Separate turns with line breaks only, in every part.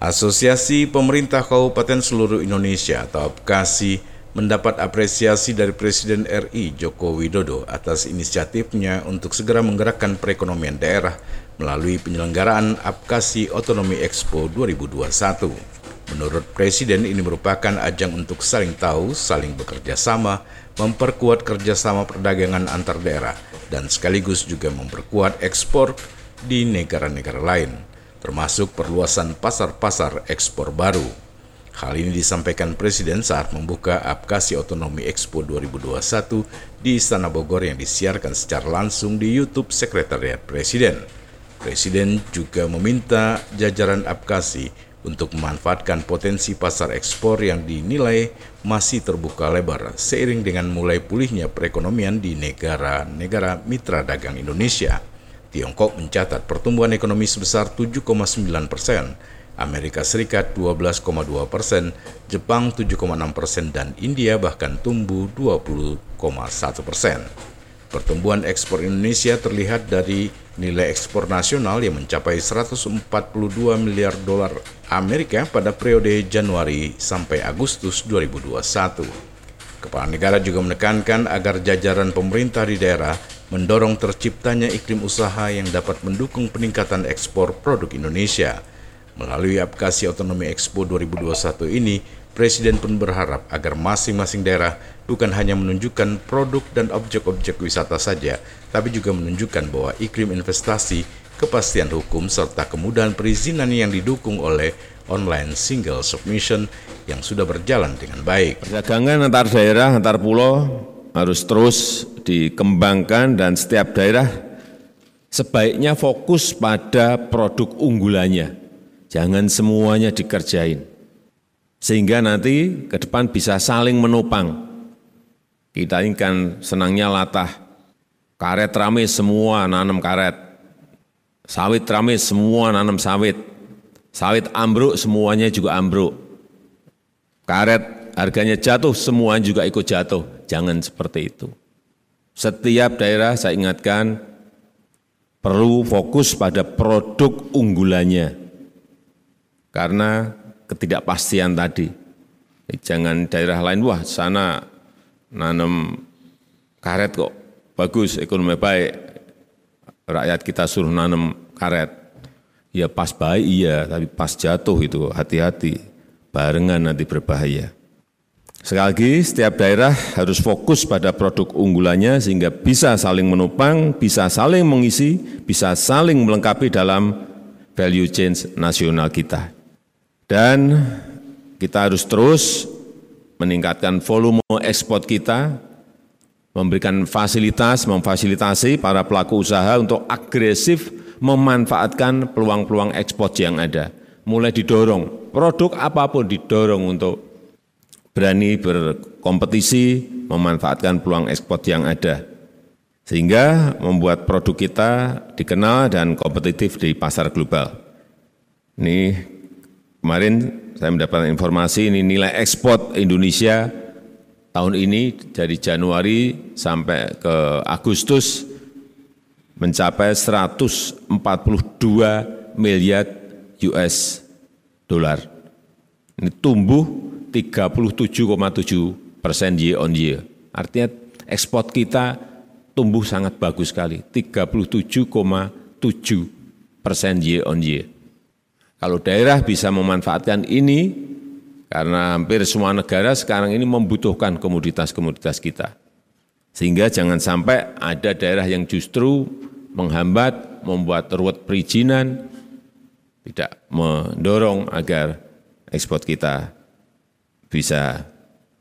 Asosiasi Pemerintah Kabupaten Seluruh Indonesia atau APKASI mendapat apresiasi dari Presiden RI Joko Widodo atas inisiatifnya untuk segera menggerakkan perekonomian daerah melalui penyelenggaraan APKASI Otonomi Expo 2021. Menurut Presiden ini merupakan ajang untuk saling tahu, saling bekerja sama, memperkuat kerjasama perdagangan antar daerah, dan sekaligus juga memperkuat ekspor di negara-negara lain termasuk perluasan pasar-pasar ekspor baru. Hal ini disampaikan Presiden saat membuka Apkasi Otonomi Expo 2021 di Istana Bogor yang disiarkan secara langsung di YouTube Sekretariat Presiden. Presiden juga meminta jajaran Apkasi untuk memanfaatkan potensi pasar ekspor yang dinilai masih terbuka lebar seiring dengan mulai pulihnya perekonomian di negara-negara mitra dagang Indonesia. Tiongkok mencatat pertumbuhan ekonomi sebesar 7,9 persen, Amerika Serikat 12,2 persen, Jepang 7,6 persen, dan India bahkan tumbuh 20,1 persen. Pertumbuhan ekspor Indonesia terlihat dari nilai ekspor nasional yang mencapai 142 miliar dolar Amerika pada periode Januari sampai Agustus 2021. Kepala negara juga menekankan agar jajaran pemerintah di daerah mendorong terciptanya iklim usaha yang dapat mendukung peningkatan ekspor produk Indonesia. Melalui aplikasi Otonomi Expo 2021 ini, Presiden pun berharap agar masing-masing daerah bukan hanya menunjukkan produk dan objek-objek wisata saja, tapi juga menunjukkan bahwa iklim investasi, kepastian hukum, serta kemudahan perizinan yang didukung oleh online single submission yang sudah berjalan dengan baik.
Perdagangan antar daerah, antar pulau harus terus dikembangkan dan setiap daerah sebaiknya fokus pada produk unggulannya. Jangan semuanya dikerjain. Sehingga nanti ke depan bisa saling menopang. Kita ini kan senangnya latah. Karet rame semua nanam karet. Sawit rame semua nanam sawit. Sawit ambruk semuanya juga ambruk. Karet harganya jatuh semuanya juga ikut jatuh. Jangan seperti itu. Setiap daerah saya ingatkan perlu fokus pada produk unggulannya. Karena ketidakpastian tadi. Jangan daerah lain, wah sana nanam karet kok, bagus, ekonomi baik. Rakyat kita suruh nanam karet. Ya pas baik iya, tapi pas jatuh itu hati-hati. Barengan nanti berbahaya. Sekali lagi, setiap daerah harus fokus pada produk unggulannya sehingga bisa saling menopang, bisa saling mengisi, bisa saling melengkapi dalam value chain nasional kita. Dan kita harus terus meningkatkan volume ekspor kita, memberikan fasilitas, memfasilitasi para pelaku usaha untuk agresif memanfaatkan peluang-peluang ekspor yang ada. Mulai didorong, produk apa pun didorong untuk berani berkompetisi, memanfaatkan peluang ekspor yang ada, sehingga membuat produk kita dikenal dan kompetitif di pasar global. Ini kemarin saya mendapatkan informasi ini nilai ekspor Indonesia tahun ini dari Januari sampai ke Agustus mencapai 142 miliar US dolar. Ini tumbuh 37,7 persen year on year. Artinya ekspor kita tumbuh sangat bagus sekali, 37,7 persen year on year. Kalau daerah bisa memanfaatkan ini, karena hampir semua negara sekarang ini membutuhkan komoditas-komoditas kita. Sehingga jangan sampai ada daerah yang justru menghambat, membuat ruwet perizinan, tidak mendorong agar ekspor kita bisa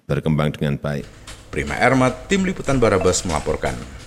berkembang dengan baik.
Prima Ermat, Tim Liputan Barabas melaporkan.